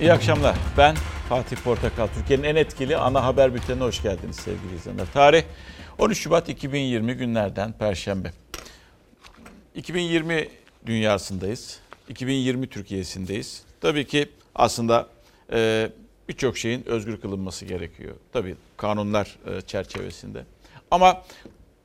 İyi akşamlar. Ben Fatih Portakal. Türkiye'nin en etkili ana haber bültenine hoş geldiniz sevgili izleyenler. Tarih 13 Şubat 2020 günlerden Perşembe. 2020 dünyasındayız. 2020 Türkiye'sindeyiz. Tabii ki aslında e, birçok şeyin özgür kılınması gerekiyor. Tabii kanunlar e, çerçevesinde. Ama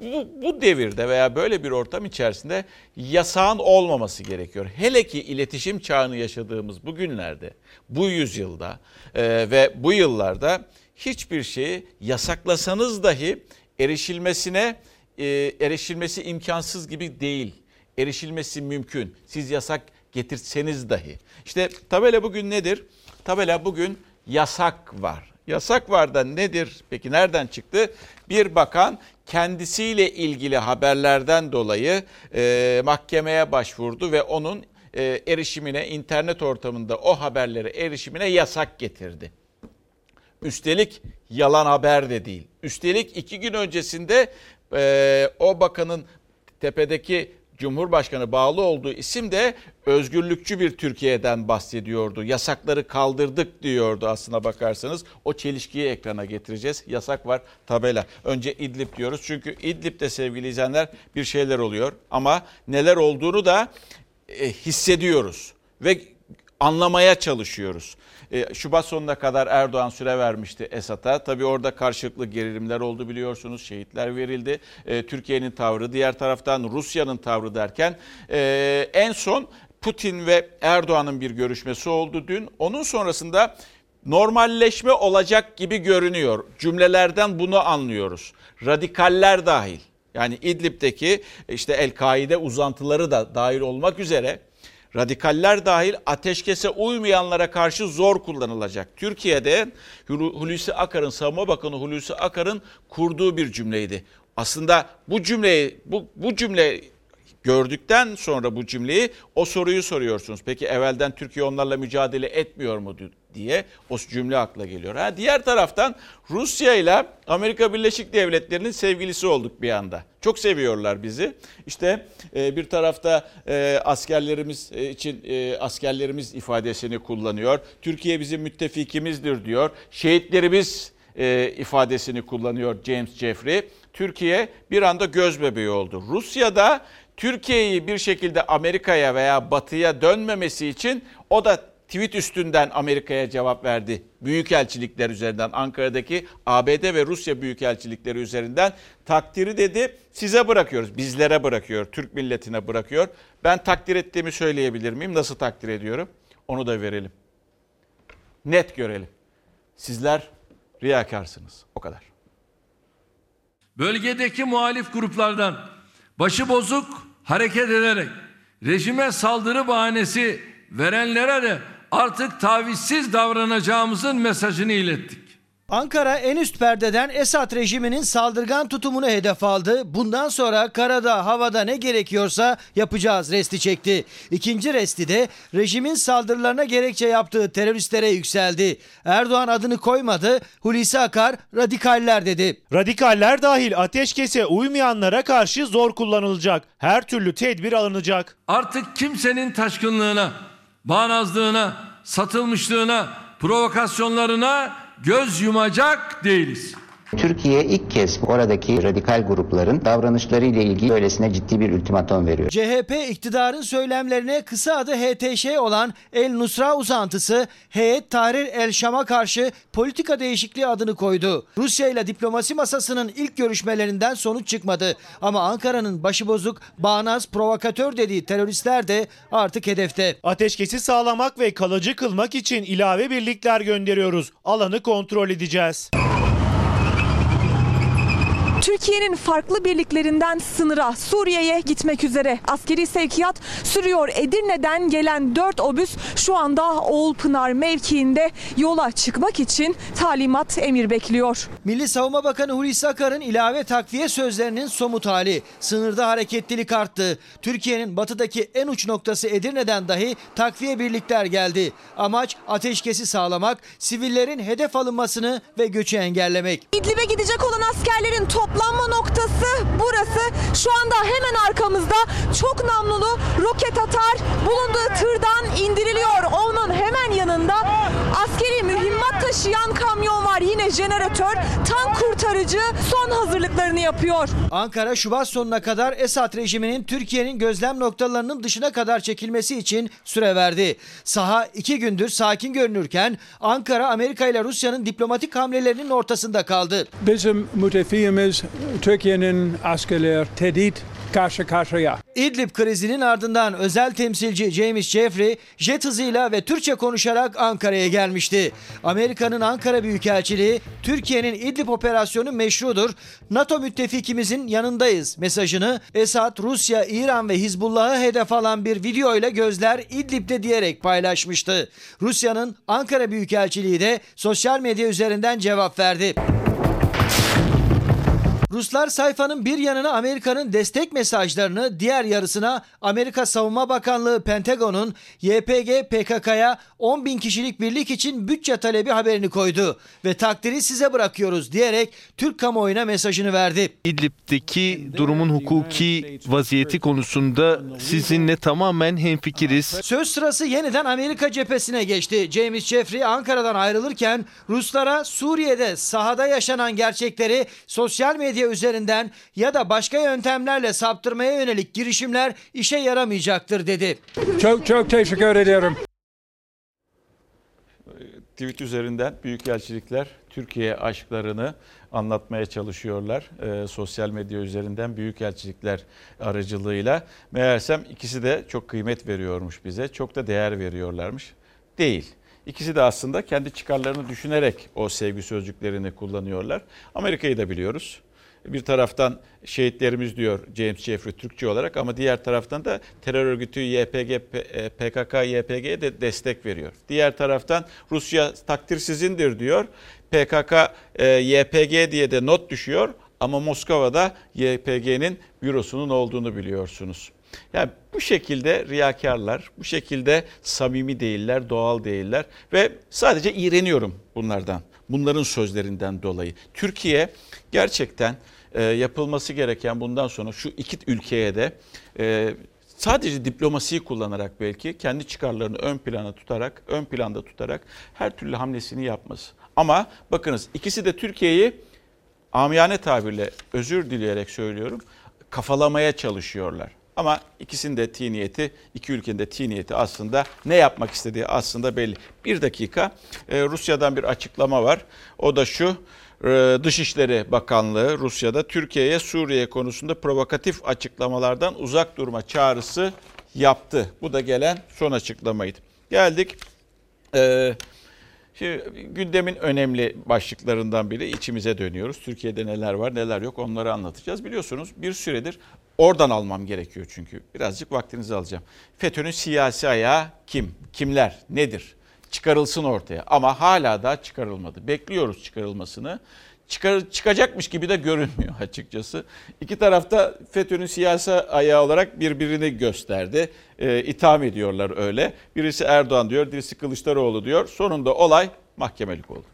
bu, bu devirde veya böyle bir ortam içerisinde yasağın olmaması gerekiyor. Hele ki iletişim çağını yaşadığımız bu günlerde, bu yüzyılda e, ve bu yıllarda hiçbir şeyi yasaklasanız dahi erişilmesine e, erişilmesi imkansız gibi değil. Erişilmesi mümkün. Siz yasak getirseniz dahi. İşte tabela bugün nedir? Tabela bugün yasak var. Yasak var da nedir? Peki nereden çıktı? Bir bakan kendisiyle ilgili haberlerden dolayı e, mahkemeye başvurdu ve onun e, erişimine, internet ortamında o haberlere erişimine yasak getirdi. Üstelik yalan haber de değil. Üstelik iki gün öncesinde e, o bakanın tepedeki Cumhurbaşkanı bağlı olduğu isim de özgürlükçü bir Türkiye'den bahsediyordu. Yasakları kaldırdık diyordu aslına bakarsanız. O çelişkiyi ekrana getireceğiz. Yasak var tabela. Önce İdlib diyoruz. Çünkü İdlib'de sevgili izleyenler bir şeyler oluyor. Ama neler olduğunu da e, hissediyoruz. Ve anlamaya çalışıyoruz. E, Şubat sonuna kadar Erdoğan süre vermişti Esad'a. Tabii orada karşılıklı gerilimler oldu biliyorsunuz. Şehitler verildi. E, Türkiye'nin tavrı diğer taraftan Rusya'nın tavrı derken e, en son Putin ve Erdoğan'ın bir görüşmesi oldu dün. Onun sonrasında normalleşme olacak gibi görünüyor. Cümlelerden bunu anlıyoruz. Radikaller dahil. Yani İdlib'deki işte El-Kaide uzantıları da dahil olmak üzere radikaller dahil ateşkese uymayanlara karşı zor kullanılacak. Türkiye'de Hulusi Akar'ın, Savunma Bakanı Hulusi Akar'ın kurduğu bir cümleydi. Aslında bu cümleyi, bu, bu cümle gördükten sonra bu cümleyi o soruyu soruyorsunuz. Peki evvelden Türkiye onlarla mücadele etmiyor mu diye o cümle akla geliyor. Ha, diğer taraftan Rusya ile Amerika Birleşik Devletleri'nin sevgilisi olduk bir anda. Çok seviyorlar bizi. İşte e, bir tarafta e, askerlerimiz e, için askerlerimiz ifadesini kullanıyor. Türkiye bizim müttefikimizdir diyor. Şehitlerimiz ifadesini kullanıyor James Jeffrey. Türkiye bir anda göz bebeği oldu. Rusya'da Türkiye'yi bir şekilde Amerika'ya veya Batı'ya dönmemesi için o da tweet üstünden Amerika'ya cevap verdi. Büyükelçilikler üzerinden Ankara'daki ABD ve Rusya büyükelçilikleri üzerinden takdiri dedi size bırakıyoruz. Bizlere bırakıyor. Türk milletine bırakıyor. Ben takdir ettiğimi söyleyebilir miyim? Nasıl takdir ediyorum? Onu da verelim. Net görelim. Sizler riyakarsınız. O kadar. Bölgedeki muhalif gruplardan başı bozuk hareket ederek rejime saldırı bahanesi verenlere de artık tavizsiz davranacağımızın mesajını ilettik. Ankara en üst perdeden Esad rejiminin saldırgan tutumunu hedef aldı. Bundan sonra karada, havada ne gerekiyorsa yapacağız resti çekti. İkinci resti de rejimin saldırılarına gerekçe yaptığı teröristlere yükseldi. Erdoğan adını koymadı. Hulusi Akar radikaller dedi. Radikaller dahil ateşkese uymayanlara karşı zor kullanılacak. Her türlü tedbir alınacak. Artık kimsenin taşkınlığına, bağnazlığına, satılmışlığına, provokasyonlarına göz yumacak değiliz. Türkiye ilk kez oradaki radikal grupların davranışlarıyla ilgili böylesine ciddi bir ultimatom veriyor. CHP iktidarın söylemlerine kısa adı HTŞ olan El Nusra uzantısı Heyet Tahrir El Şam'a karşı politika değişikliği adını koydu. Rusya ile diplomasi masasının ilk görüşmelerinden sonuç çıkmadı. Ama Ankara'nın başıbozuk, bağnaz, provokatör dediği teröristler de artık hedefte. Ateşkesi sağlamak ve kalıcı kılmak için ilave birlikler gönderiyoruz. Alanı kontrol edeceğiz. Türkiye'nin farklı birliklerinden sınıra Suriye'ye gitmek üzere askeri sevkiyat sürüyor. Edirne'den gelen 4 obüs şu anda Oğulpınar mevkiinde yola çıkmak için talimat emir bekliyor. Milli Savunma Bakanı Hulusi Akar'ın ilave takviye sözlerinin somut hali. Sınırda hareketlilik arttı. Türkiye'nin batıdaki en uç noktası Edirne'den dahi takviye birlikler geldi. Amaç ateşkesi sağlamak, sivillerin hedef alınmasını ve göçü engellemek. İdlib'e gidecek olan askerlerin top toplanma noktası burası. Şu anda hemen arkamızda çok namlulu roket atar bulunduğu tırdan indiriliyor. Onun hemen yanında Askeri mühimmat taşıyan kamyon var. Yine jeneratör, tank kurtarıcı son hazırlıklarını yapıyor. Ankara Şubat sonuna kadar Esad rejiminin Türkiye'nin gözlem noktalarının dışına kadar çekilmesi için süre verdi. Saha iki gündür sakin görünürken Ankara Amerika ile Rusya'nın diplomatik hamlelerinin ortasında kaldı. Bizim müttefiğimiz Türkiye'nin askerler tehdit karşı karşıya. İdlib krizinin ardından özel temsilci James Jeffrey jet hızıyla ve Türkçe konuşarak Ankara'ya gelmişti. Amerika'nın Ankara Büyükelçiliği Türkiye'nin İdlib operasyonu meşrudur. NATO müttefikimizin yanındayız mesajını Esad, Rusya, İran ve Hizbullah'ı hedef alan bir video ile gözler İdlib'de diyerek paylaşmıştı. Rusya'nın Ankara Büyükelçiliği de sosyal medya üzerinden cevap verdi. Ruslar sayfanın bir yanına Amerika'nın destek mesajlarını, diğer yarısına Amerika Savunma Bakanlığı Pentagon'un YPG PKK'ya 10 bin kişilik birlik için bütçe talebi haberini koydu ve takdiri size bırakıyoruz diyerek Türk kamuoyuna mesajını verdi. İdlib'deki durumun hukuki vaziyeti konusunda sizinle tamamen hemfikiriz. Söz sırası yeniden Amerika cephesine geçti. James Jeffrey Ankara'dan ayrılırken Ruslara Suriye'de sahada yaşanan gerçekleri sosyal medya üzerinden ya da başka yöntemlerle saptırmaya yönelik girişimler işe yaramayacaktır dedi. Çok çok teşekkür ederim. Tweet üzerinden büyükelçilikler Türkiye aşklarını anlatmaya çalışıyorlar. Ee, sosyal medya üzerinden büyükelçilikler aracılığıyla. Meğersem ikisi de çok kıymet veriyormuş bize. Çok da değer veriyorlarmış. Değil. İkisi de aslında kendi çıkarlarını düşünerek o sevgi sözcüklerini kullanıyorlar. Amerika'yı da biliyoruz. Bir taraftan şehitlerimiz diyor James Jeffrey Türkçe olarak ama diğer taraftan da terör örgütü YPG, PKK, YPG'ye de destek veriyor. Diğer taraftan Rusya takdir sizindir diyor. PKK, e, YPG diye de not düşüyor ama Moskova'da YPG'nin bürosunun olduğunu biliyorsunuz. Yani bu şekilde riyakarlar, bu şekilde samimi değiller, doğal değiller ve sadece iğreniyorum bunlardan. Bunların sözlerinden dolayı. Türkiye gerçekten e, yapılması gereken bundan sonra şu iki ülkeye de e, sadece diplomasiyi kullanarak belki kendi çıkarlarını ön plana tutarak, ön planda tutarak her türlü hamlesini yapması. Ama bakınız ikisi de Türkiye'yi amiyane tabirle özür dileyerek söylüyorum kafalamaya çalışıyorlar. Ama ikisinin de ti iki ülkenin de ti aslında ne yapmak istediği aslında belli. Bir dakika Rusya'dan bir açıklama var. O da şu Dışişleri Bakanlığı Rusya'da Türkiye'ye Suriye konusunda provokatif açıklamalardan uzak durma çağrısı yaptı. Bu da gelen son açıklamaydı. Geldik. Ee, Şimdi gündemin önemli başlıklarından biri içimize dönüyoruz. Türkiye'de neler var neler yok onları anlatacağız. Biliyorsunuz bir süredir oradan almam gerekiyor çünkü. Birazcık vaktinizi alacağım. FETÖ'nün siyasi ayağı kim? Kimler? Nedir? Çıkarılsın ortaya ama hala da çıkarılmadı. Bekliyoruz çıkarılmasını. Çıkar, çıkacakmış gibi de görünmüyor açıkçası. İki tarafta FETÖ'nün siyasi ayağı olarak birbirini gösterdi. E, itham ediyorlar öyle. Birisi Erdoğan diyor, birisi Kılıçdaroğlu diyor. Sonunda olay mahkemelik oldu.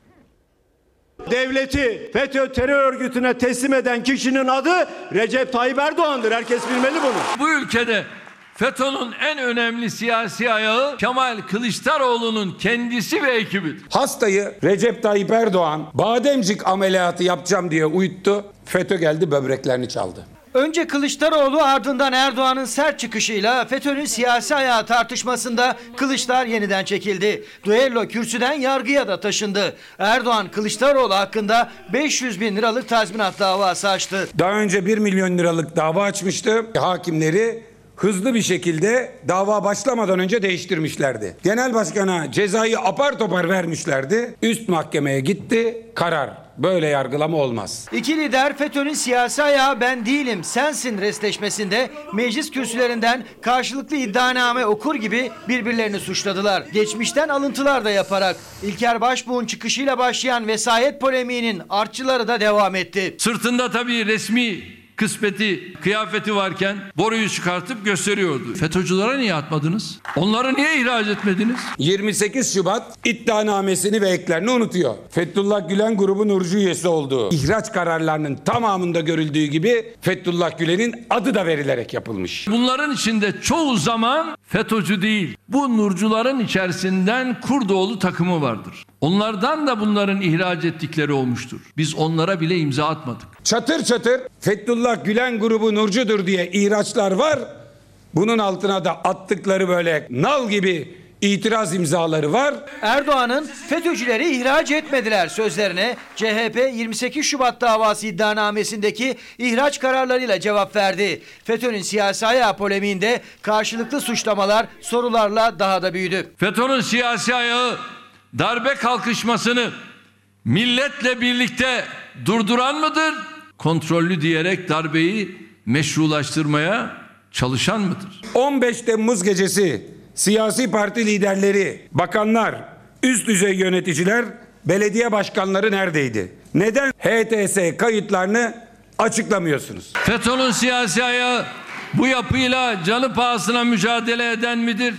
Devleti FETÖ terör örgütüne teslim eden kişinin adı Recep Tayyip Erdoğan'dır. Herkes bilmeli bunu. Bu ülkede FETÖ'nün en önemli siyasi ayağı Kemal Kılıçdaroğlu'nun kendisi ve ekibidir. Hastayı Recep Tayyip Erdoğan bademcik ameliyatı yapacağım diye uyuttu. FETÖ geldi böbreklerini çaldı. Önce Kılıçdaroğlu ardından Erdoğan'ın sert çıkışıyla FETÖ'nün siyasi ayağı tartışmasında Kılıçlar yeniden çekildi. Duello kürsüden yargıya da taşındı. Erdoğan Kılıçdaroğlu hakkında 500 bin liralık tazminat davası açtı. Daha önce 1 milyon liralık dava açmıştı. Hakimleri hızlı bir şekilde dava başlamadan önce değiştirmişlerdi. Genel başkana cezayı apar topar vermişlerdi. Üst mahkemeye gitti. Karar. Böyle yargılama olmaz. İki lider FETÖ'nün siyasi ayağı ben değilim sensin resleşmesinde meclis kürsülerinden karşılıklı iddianame okur gibi birbirlerini suçladılar. Geçmişten alıntılar da yaparak İlker Başbuğ'un çıkışıyla başlayan vesayet polemiğinin artçıları da devam etti. Sırtında tabii resmi kısmeti, kıyafeti varken boruyu çıkartıp gösteriyordu. FETÖ'cülere niye atmadınız? Onları niye ihraç etmediniz? 28 Şubat iddianamesini ve eklerini unutuyor. Fethullah Gülen grubu Nurcu üyesi olduğu ihraç kararlarının tamamında görüldüğü gibi Fethullah Gülen'in adı da verilerek yapılmış. Bunların içinde çoğu zaman FETÖ'cü değil. Bu nurcuların içerisinden Kurdoğlu takımı vardır. Onlardan da bunların ihraç ettikleri olmuştur. Biz onlara bile imza atmadık. Çatır çatır Fethullah Gülen grubu Nurcudur diye ihraçlar var. Bunun altına da attıkları böyle nal gibi itiraz imzaları var. Erdoğan'ın FETÖ'cüleri ihraç etmediler sözlerine CHP 28 Şubat davası iddianamesindeki ihraç kararlarıyla cevap verdi. FETÖ'nün siyasi ayağı polemiğinde karşılıklı suçlamalar sorularla daha da büyüdü. FETÖ'nün siyasi ayağı darbe kalkışmasını milletle birlikte durduran mıdır? Kontrollü diyerek darbeyi meşrulaştırmaya çalışan mıdır? 15 Temmuz gecesi siyasi parti liderleri, bakanlar, üst düzey yöneticiler, belediye başkanları neredeydi? Neden HTS kayıtlarını açıklamıyorsunuz? FETÖ'nün siyasi ayağı bu yapıyla canı pahasına mücadele eden midir?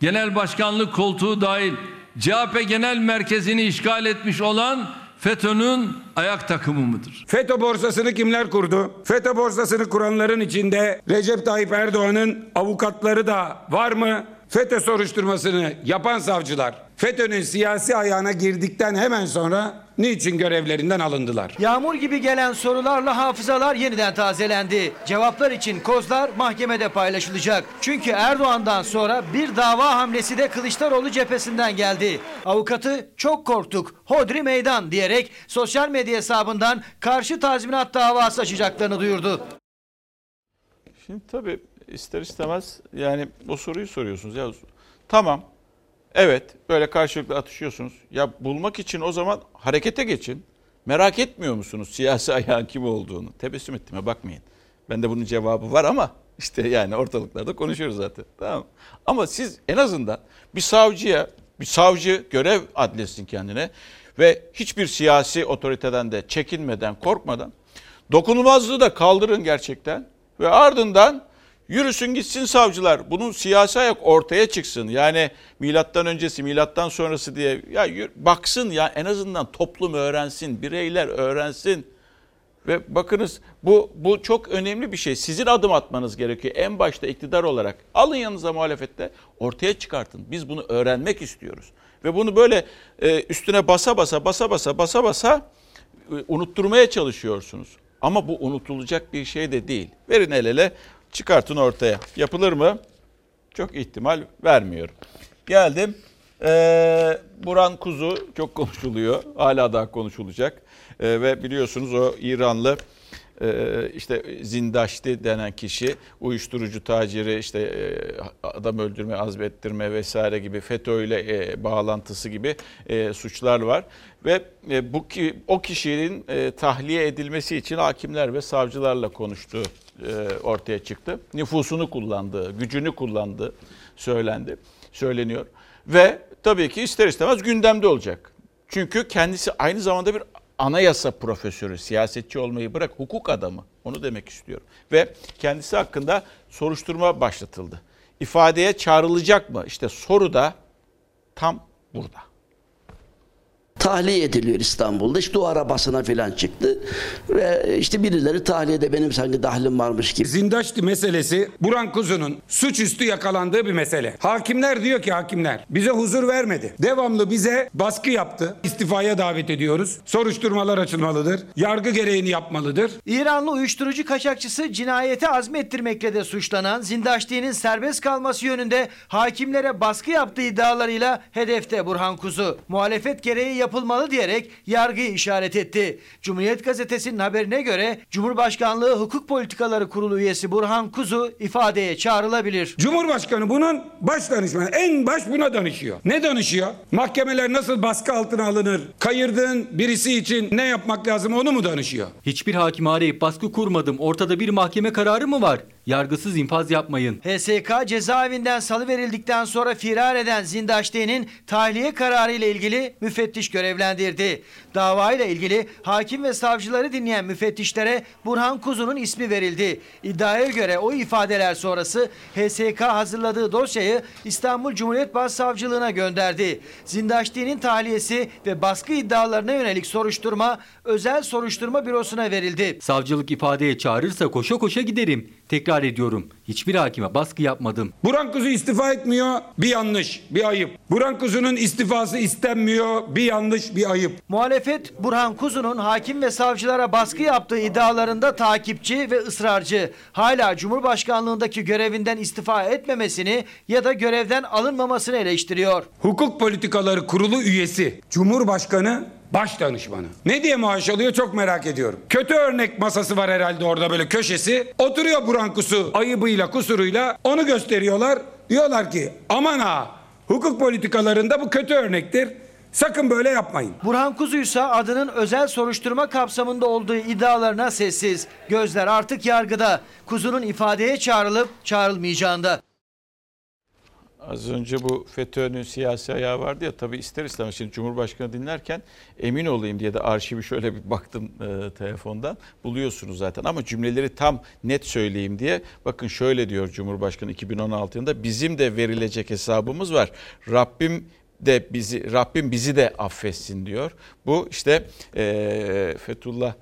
Genel başkanlık koltuğu dahil CHP genel merkezini işgal etmiş olan FETÖ'nün ayak takımı mıdır? FETÖ borsasını kimler kurdu? FETÖ borsasını kuranların içinde Recep Tayyip Erdoğan'ın avukatları da var mı? FETÖ soruşturmasını yapan savcılar FETÖ'nün siyasi ayağına girdikten hemen sonra niçin görevlerinden alındılar? Yağmur gibi gelen sorularla hafızalar yeniden tazelendi. Cevaplar için kozlar mahkemede paylaşılacak. Çünkü Erdoğan'dan sonra bir dava hamlesi de Kılıçdaroğlu cephesinden geldi. Avukatı çok korktuk, hodri meydan diyerek sosyal medya hesabından karşı tazminat davası açacaklarını duyurdu. Şimdi tabii ister istemez yani o soruyu soruyorsunuz. Ya tamam evet böyle karşılıklı atışıyorsunuz. Ya bulmak için o zaman harekete geçin. Merak etmiyor musunuz siyasi ayağın kim olduğunu? Tebessüm ettiğime bakmayın. Bende bunun cevabı var ama işte yani ortalıklarda konuşuyoruz zaten. Tamam. Ama siz en azından bir savcıya, bir savcı görev adletsin kendine ve hiçbir siyasi otoriteden de çekinmeden, korkmadan dokunulmazlığı da kaldırın gerçekten ve ardından yürüsün gitsin savcılar. Bunun siyasi ayak ortaya çıksın. Yani milattan öncesi, milattan sonrası diye ya baksın ya en azından toplum öğrensin, bireyler öğrensin. Ve bakınız bu bu çok önemli bir şey. Sizin adım atmanız gerekiyor. En başta iktidar olarak alın yanınıza muhalefette ortaya çıkartın. Biz bunu öğrenmek istiyoruz. Ve bunu böyle e, üstüne basa basa basa basa basa basa e, unutturmaya çalışıyorsunuz. Ama bu unutulacak bir şey de değil. Verin el ele çıkartın ortaya. Yapılır mı? Çok ihtimal vermiyorum. Geldim. Ee, Buran Kuzu çok konuşuluyor. Hala daha konuşulacak. Ee, ve biliyorsunuz o İranlı e, işte Zindaşti denen kişi uyuşturucu taciri işte e, adam öldürme, azmettirme vesaire gibi FETÖ ile e, bağlantısı gibi suçlar var ve bu ki o kişinin tahliye edilmesi için hakimler ve savcılarla konuştuğu ortaya çıktı. Nüfusunu kullandığı, gücünü kullandığı söylendi, söyleniyor. Ve tabii ki ister istemez gündemde olacak. Çünkü kendisi aynı zamanda bir anayasa profesörü, siyasetçi olmayı bırak hukuk adamı. Onu demek istiyorum. Ve kendisi hakkında soruşturma başlatıldı. İfadeye çağrılacak mı? İşte soru da tam burada. Tahliye ediliyor İstanbul'da. İşte o arabasına falan çıktı. Ve işte birileri tahliyede benim sanki dahlim varmış gibi. Zindaşti meselesi Buran Kuzu'nun suçüstü yakalandığı bir mesele. Hakimler diyor ki hakimler bize huzur vermedi. Devamlı bize baskı yaptı. İstifaya davet ediyoruz. Soruşturmalar açılmalıdır. Yargı gereğini yapmalıdır. İranlı uyuşturucu kaçakçısı cinayete azmettirmekle de suçlanan Zindaşti'nin serbest kalması yönünde hakimlere baskı yaptığı iddialarıyla hedefte Burhan Kuzu. Muhalefet gereği yapılmalı diyerek yargıyı işaret etti. Cumhuriyet Gazetesi'nin haberine göre Cumhurbaşkanlığı Hukuk Politikaları Kurulu üyesi Burhan Kuzu ifadeye çağrılabilir. Cumhurbaşkanı bunun baş danışmanı. En baş buna danışıyor. Ne danışıyor? Mahkemeler nasıl baskı altına alınır? Kayırdığın birisi için ne yapmak lazım onu mu danışıyor? Hiçbir hakimi arayıp baskı kurmadım. Ortada bir mahkeme kararı mı var? Yargısız infaz yapmayın. HSK cezaevinden salıverildikten sonra firar eden Zindaşti'nin tahliye kararı ile ilgili müfettiş görevlendirdi. Davayla ilgili hakim ve savcıları dinleyen müfettişlere Burhan Kuzu'nun ismi verildi. İddiaya göre o ifadeler sonrası HSK hazırladığı dosyayı İstanbul Cumhuriyet Başsavcılığına gönderdi. Zindaşti'nin tahliyesi ve baskı iddialarına yönelik soruşturma özel soruşturma bürosuna verildi. Savcılık ifadeye çağırırsa koşa koşa giderim. Tekrar ediyorum. Hiçbir hakime baskı yapmadım. Burhan Kuzu istifa etmiyor. Bir yanlış, bir ayıp. Burhan Kuzu'nun istifası istenmiyor. Bir yanlış, bir ayıp. Muhalefet Burhan Kuzu'nun hakim ve savcılara baskı yaptığı iddialarında takipçi ve ısrarcı. Hala Cumhurbaşkanlığındaki görevinden istifa etmemesini ya da görevden alınmamasını eleştiriyor. Hukuk Politikaları Kurulu üyesi, Cumhurbaşkanı baş danışmanı. Ne diye maaş alıyor çok merak ediyorum. Kötü örnek masası var herhalde orada böyle köşesi. Oturuyor Burhan Kusu ayıbıyla kusuruyla onu gösteriyorlar. Diyorlar ki aman ha hukuk politikalarında bu kötü örnektir. Sakın böyle yapmayın. Burhan Kuzu ise adının özel soruşturma kapsamında olduğu iddialarına sessiz. Gözler artık yargıda. Kuzu'nun ifadeye çağrılıp çağrılmayacağında. Az önce bu FETÖ'nün siyasi ayağı vardı ya tabii ister istemez şimdi Cumhurbaşkanı dinlerken emin olayım diye de arşivi şöyle bir baktım e, telefondan. Buluyorsunuz zaten ama cümleleri tam net söyleyeyim diye bakın şöyle diyor Cumhurbaşkanı 2016 yılında bizim de verilecek hesabımız var. Rabbim de bizi Rabbim bizi de affetsin diyor. Bu işte e, Fethullah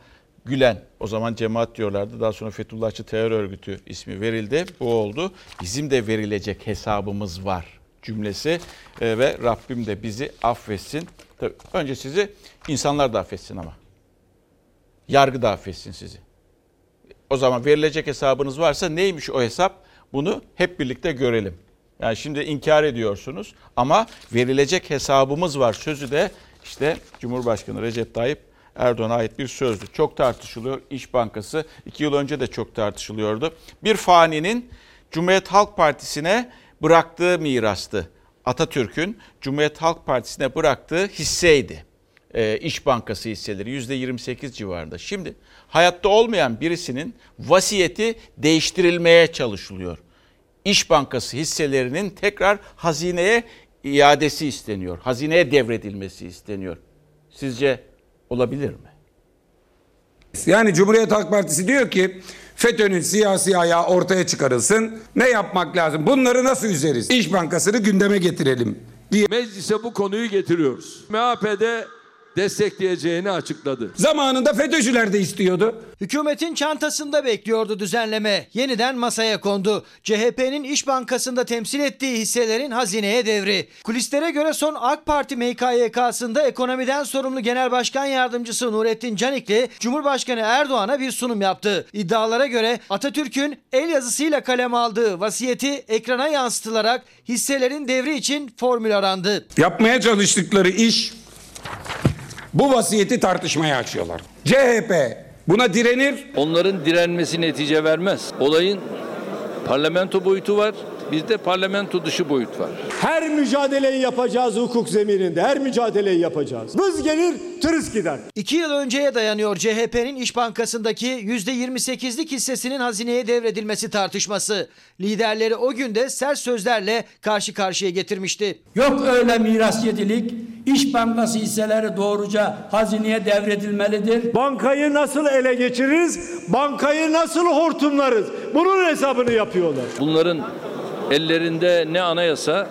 Gülen o zaman cemaat diyorlardı. Daha sonra Fethullahçı terör örgütü ismi verildi. Bu oldu. Bizim de verilecek hesabımız var cümlesi e, ve Rabbim de bizi affetsin. Tabii önce sizi insanlar da affetsin ama. Yargı da affetsin sizi. O zaman verilecek hesabınız varsa neymiş o hesap? Bunu hep birlikte görelim. Yani şimdi inkar ediyorsunuz ama verilecek hesabımız var sözü de işte Cumhurbaşkanı Recep Tayyip Erdoğan'a ait bir sözdü. Çok tartışılıyor. İş Bankası iki yıl önce de çok tartışılıyordu. Bir faninin Cumhuriyet Halk Partisi'ne bıraktığı mirastı. Atatürk'ün Cumhuriyet Halk Partisi'ne bıraktığı hisseydi. Ee, İş Bankası hisseleri %28 civarında. Şimdi hayatta olmayan birisinin vasiyeti değiştirilmeye çalışılıyor. İş Bankası hisselerinin tekrar hazineye iadesi isteniyor. Hazineye devredilmesi isteniyor. Sizce olabilir mi? Yani Cumhuriyet Halk Partisi diyor ki FETÖ'nün siyasi ayağı ortaya çıkarılsın. Ne yapmak lazım? Bunları nasıl üzeriz? İş Bankası'nı gündeme getirelim diye. Meclise bu konuyu getiriyoruz. MHP'de destekleyeceğini açıkladı. Zamanında FETÖ'cüler de istiyordu. Hükümetin çantasında bekliyordu düzenleme. Yeniden masaya kondu. CHP'nin İş Bankası'nda temsil ettiği hisselerin hazineye devri. Kulislere göre son AK Parti MKYK'sında ekonomiden sorumlu Genel Başkan Yardımcısı Nurettin Canikli, Cumhurbaşkanı Erdoğan'a bir sunum yaptı. İddialara göre Atatürk'ün el yazısıyla kaleme aldığı vasiyeti ekrana yansıtılarak hisselerin devri için formül arandı. Yapmaya çalıştıkları iş bu vasiyeti tartışmaya açıyorlar. CHP buna direnir. Onların direnmesi netice vermez. Olayın parlamento boyutu var. Bizde parlamento dışı boyut var. Her mücadeleyi yapacağız hukuk zemininde. Her mücadeleyi yapacağız. Vız gelir, tırıs gider. İki yıl önceye dayanıyor CHP'nin İş Bankası'ndaki %28'lik hissesinin hazineye devredilmesi tartışması. Liderleri o günde sert sözlerle karşı karşıya getirmişti. Yok öyle miras yedilik. İş Bankası hisseleri doğruca hazineye devredilmelidir. Bankayı nasıl ele geçiririz? Bankayı nasıl hortumlarız? Bunun hesabını yapıyorlar. Bunların ellerinde ne anayasa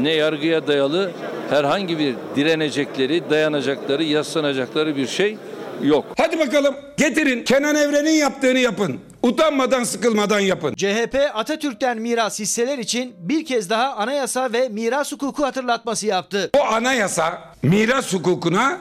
ne yargıya dayalı herhangi bir direnecekleri, dayanacakları, yaslanacakları bir şey yok. Hadi bakalım getirin Kenan Evren'in yaptığını yapın. Utanmadan sıkılmadan yapın. CHP Atatürk'ten miras hisseler için bir kez daha anayasa ve miras hukuku hatırlatması yaptı. Bu anayasa miras hukukuna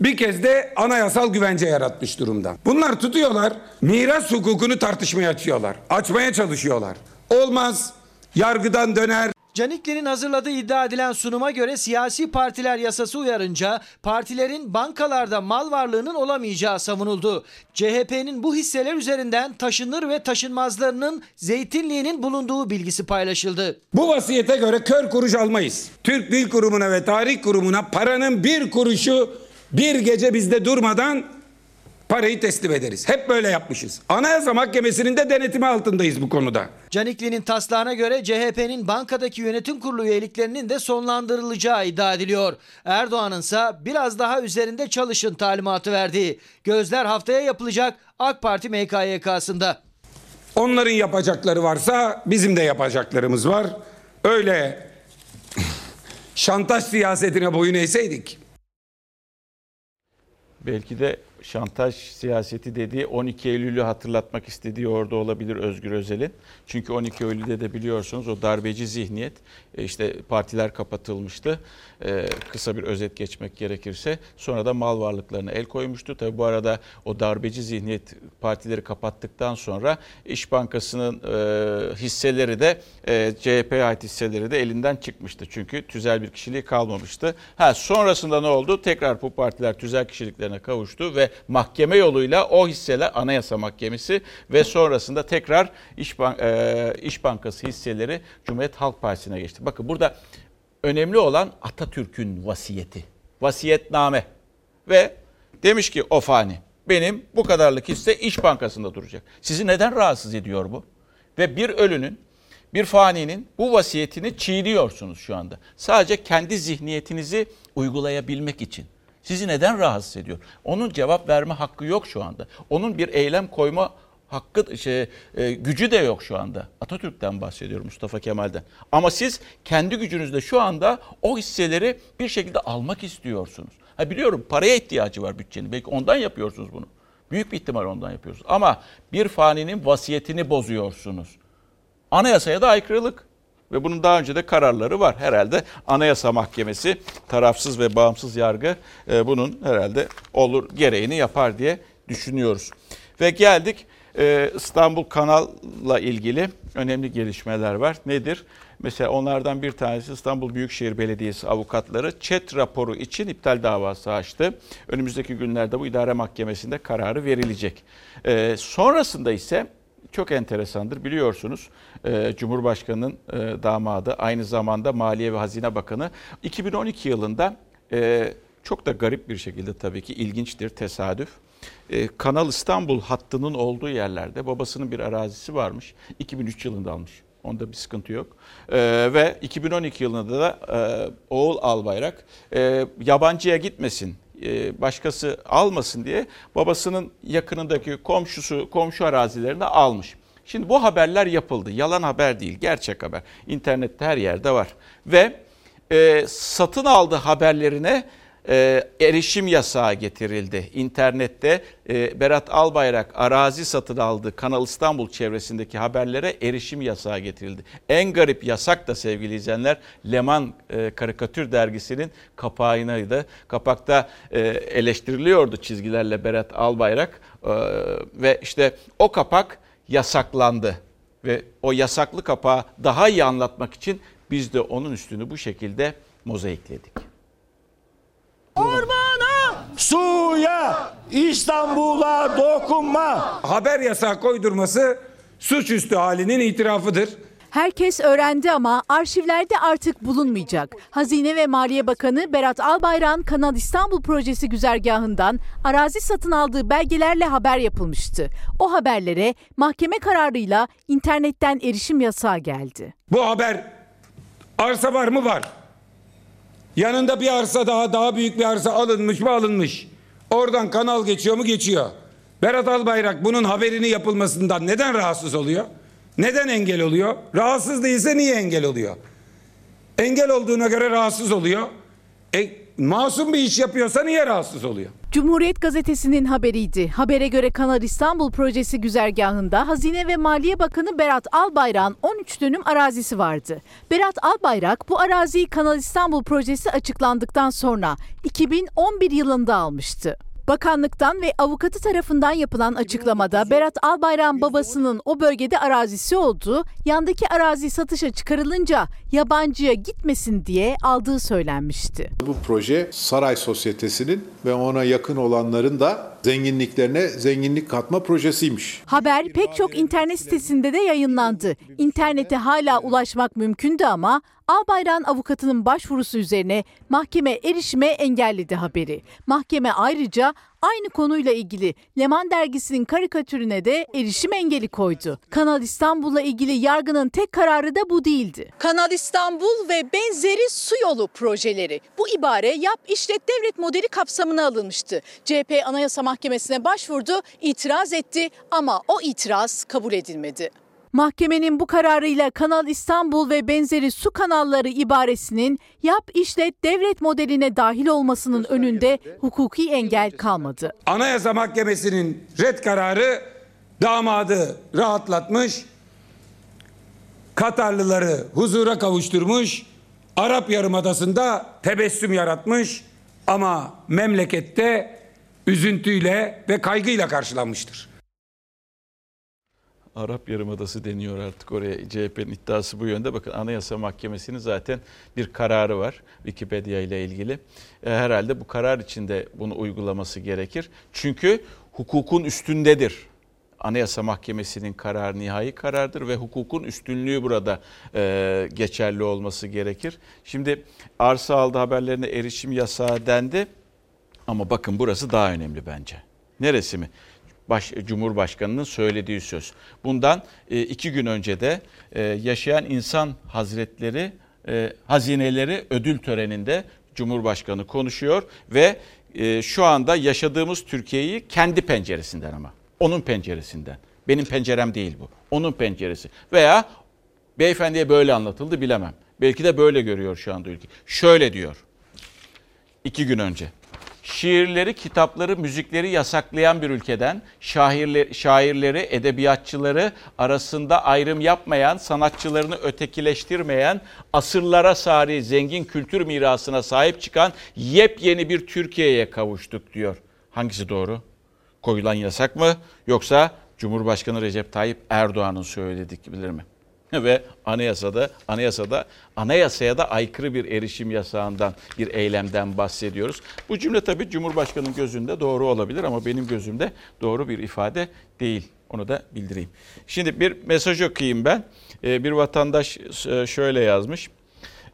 bir kez de anayasal güvence yaratmış durumda. Bunlar tutuyorlar miras hukukunu tartışmaya açıyorlar. Açmaya çalışıyorlar. Olmaz. Yargıdan döner. Canikli'nin hazırladığı iddia edilen sunuma göre siyasi partiler yasası uyarınca partilerin bankalarda mal varlığının olamayacağı savunuldu. CHP'nin bu hisseler üzerinden taşınır ve taşınmazlarının zeytinliğinin bulunduğu bilgisi paylaşıldı. Bu vasiyete göre kör kuruş almayız. Türk Dil Kurumu'na ve Tarih Kurumu'na paranın bir kuruşu bir gece bizde durmadan parayı teslim ederiz. Hep böyle yapmışız. Anayasa Mahkemesi'nin de denetimi altındayız bu konuda. Canikli'nin taslağına göre CHP'nin bankadaki yönetim kurulu üyeliklerinin de sonlandırılacağı iddia ediliyor. Erdoğan'ın ise biraz daha üzerinde çalışın talimatı verdiği. Gözler haftaya yapılacak AK Parti MKYK'sında. Onların yapacakları varsa bizim de yapacaklarımız var. Öyle şantaj siyasetine boyun eğseydik. Belki de şantaj siyaseti dediği 12 Eylül'ü hatırlatmak istediği orada olabilir Özgür Özel'in. Çünkü 12 Eylül'de de biliyorsunuz o darbeci zihniyet e, işte partiler kapatılmıştı. Ee, kısa bir özet geçmek gerekirse sonra da mal varlıklarına el koymuştu. Tabi bu arada o darbeci zihniyet partileri kapattıktan sonra İş Bankası'nın e, hisseleri de e, CHP'ye ait hisseleri de elinden çıkmıştı. Çünkü tüzel bir kişiliği kalmamıştı. Ha sonrasında ne oldu? Tekrar bu partiler tüzel kişiliklerine kavuştu ve mahkeme yoluyla o hisseler Anayasa Mahkemesi ve sonrasında tekrar İş, Bank, e, İş Bankası hisseleri Cumhuriyet Halk Partisi'ne geçti. Bakın burada önemli olan Atatürk'ün vasiyeti. Vasiyetname. Ve demiş ki o fani benim bu kadarlık hisse İş Bankası'nda duracak. Sizi neden rahatsız ediyor bu? Ve bir ölünün, bir faninin bu vasiyetini çiğniyorsunuz şu anda. Sadece kendi zihniyetinizi uygulayabilmek için. Sizi neden rahatsız ediyor? Onun cevap verme hakkı yok şu anda. Onun bir eylem koyma hakkı şey, e, gücü de yok şu anda. Atatürk'ten bahsediyorum Mustafa Kemal'den. Ama siz kendi gücünüzle şu anda o hisseleri bir şekilde almak istiyorsunuz. Ha biliyorum paraya ihtiyacı var bütçenin. Belki ondan yapıyorsunuz bunu. Büyük bir ihtimal ondan yapıyorsunuz. Ama bir faninin vasiyetini bozuyorsunuz. Anayasaya da aykırılık. Ve bunun daha önce de kararları var. Herhalde Anayasa Mahkemesi tarafsız ve bağımsız yargı e, bunun herhalde olur gereğini yapar diye düşünüyoruz. Ve geldik e, İstanbul Kanal'la ilgili önemli gelişmeler var. Nedir? Mesela onlardan bir tanesi İstanbul Büyükşehir Belediyesi avukatları çet raporu için iptal davası açtı. Önümüzdeki günlerde bu idare mahkemesinde kararı verilecek. E, sonrasında ise çok enteresandır biliyorsunuz e, Cumhurbaşkanı'nın e, damadı aynı zamanda Maliye ve Hazine Bakanı 2012 yılında e, çok da garip bir şekilde tabii ki ilginçtir tesadüf. E, Kanal İstanbul hattının olduğu yerlerde babasının bir arazisi varmış 2003 yılında almış. Onda bir sıkıntı yok. Ee, ve 2012 yılında da e, oğul Albayrak e, yabancıya gitmesin, e, başkası almasın diye babasının yakınındaki komşusu, komşu arazilerini almış. Şimdi bu haberler yapıldı. Yalan haber değil, gerçek haber. İnternette her yerde var. Ve e, satın aldığı haberlerine e, erişim yasağı getirildi. İnternette e, Berat Albayrak arazi satın aldığı Kanal İstanbul çevresindeki haberlere erişim yasağı getirildi. En garip yasak da sevgili izleyenler Leman e, karikatür dergisinin kapağınaydı. Kapakta e, eleştiriliyordu çizgilerle Berat Albayrak e, ve işte o kapak yasaklandı ve o yasaklı kapağı daha iyi anlatmak için biz de onun üstünü bu şekilde mozaikledik. Suya, İstanbul'a dokunma. Haber yasağı koydurması suçüstü halinin itirafıdır. Herkes öğrendi ama arşivlerde artık bulunmayacak. Hazine ve Maliye Bakanı Berat Albayrak'ın Kanal İstanbul projesi güzergahından arazi satın aldığı belgelerle haber yapılmıştı. O haberlere mahkeme kararıyla internetten erişim yasağı geldi. Bu haber arsa var mı var. Yanında bir arsa daha daha büyük bir arsa alınmış mı alınmış. Oradan kanal geçiyor mu geçiyor. Berat Albayrak bunun haberini yapılmasından neden rahatsız oluyor? Neden engel oluyor? Rahatsız değilse niye engel oluyor? Engel olduğuna göre rahatsız oluyor. E, masum bir iş yapıyorsa niye rahatsız oluyor? Cumhuriyet gazetesinin haberiydi. Habere göre Kanal İstanbul projesi güzergahında Hazine ve Maliye Bakanı Berat Albayrak'ın 13 dönüm arazisi vardı. Berat Albayrak bu araziyi Kanal İstanbul projesi açıklandıktan sonra 2011 yılında almıştı. Bakanlıktan ve avukatı tarafından yapılan açıklamada Berat Albayrak'ın babasının o bölgede arazisi olduğu, yandaki arazi satışa çıkarılınca yabancıya gitmesin diye aldığı söylenmişti. Bu proje Saray Sosyetesi'nin ve ona yakın olanların da zenginliklerine zenginlik katma projesiymiş. Haber pek çok internet sitesinde de yayınlandı. İnternete hala ulaşmak mümkündü ama Albayrak'ın avukatının başvurusu üzerine mahkeme erişime engelledi haberi. Mahkeme ayrıca aynı konuyla ilgili Leman dergisinin karikatürüne de erişim engeli koydu. Kanal İstanbul'la ilgili yargının tek kararı da bu değildi. Kanal İstanbul ve benzeri su yolu projeleri. Bu ibare yap işlet devlet modeli kapsamına alınmıştı. CHP Anayasa Mahkemesi'ne başvurdu, itiraz etti ama o itiraz kabul edilmedi. Mahkemenin bu kararıyla Kanal İstanbul ve benzeri su kanalları ibaresinin yap işlet devlet modeline dahil olmasının önünde hukuki engel kalmadı. Anayasa Mahkemesi'nin red kararı damadı rahatlatmış, Katarlıları huzura kavuşturmuş, Arap Yarımadası'nda tebessüm yaratmış ama memlekette üzüntüyle ve kaygıyla karşılanmıştır. Arap Yarımadası deniyor artık oraya. CHP'nin iddiası bu yönde. Bakın Anayasa Mahkemesi'nin zaten bir kararı var Wikipedia ile ilgili. E, herhalde bu karar içinde bunu uygulaması gerekir. Çünkü hukukun üstündedir. Anayasa Mahkemesi'nin kararı nihai karardır ve hukukun üstünlüğü burada e, geçerli olması gerekir. Şimdi arsa aldı haberlerine erişim yasağı dendi ama bakın burası daha önemli bence. Neresi mi? Baş, Cumhurbaşkanı'nın söylediği söz. Bundan e, iki gün önce de e, yaşayan insan hazretleri e, hazineleri ödül töreninde Cumhurbaşkanı konuşuyor ve şu anda yaşadığımız Türkiye'yi kendi penceresinden ama onun penceresinden. Benim pencerem değil bu. Onun penceresi. Veya beyefendiye böyle anlatıldı bilemem. Belki de böyle görüyor şu anda ülke. Şöyle diyor. iki gün önce şiirleri, kitapları, müzikleri yasaklayan bir ülkeden şairleri, şairleri, edebiyatçıları arasında ayrım yapmayan, sanatçılarını ötekileştirmeyen, asırlara sari zengin kültür mirasına sahip çıkan yepyeni bir Türkiye'ye kavuştuk diyor. Hangisi doğru? Koyulan yasak mı yoksa Cumhurbaşkanı Recep Tayyip Erdoğan'ın söyledikleri mi? ve anayasada anayasada anayasaya da aykırı bir erişim yasağından bir eylemden bahsediyoruz. Bu cümle tabii Cumhurbaşkanı'nın gözünde doğru olabilir ama benim gözümde doğru bir ifade değil. Onu da bildireyim. Şimdi bir mesaj okuyayım ben. Ee, bir vatandaş şöyle yazmış.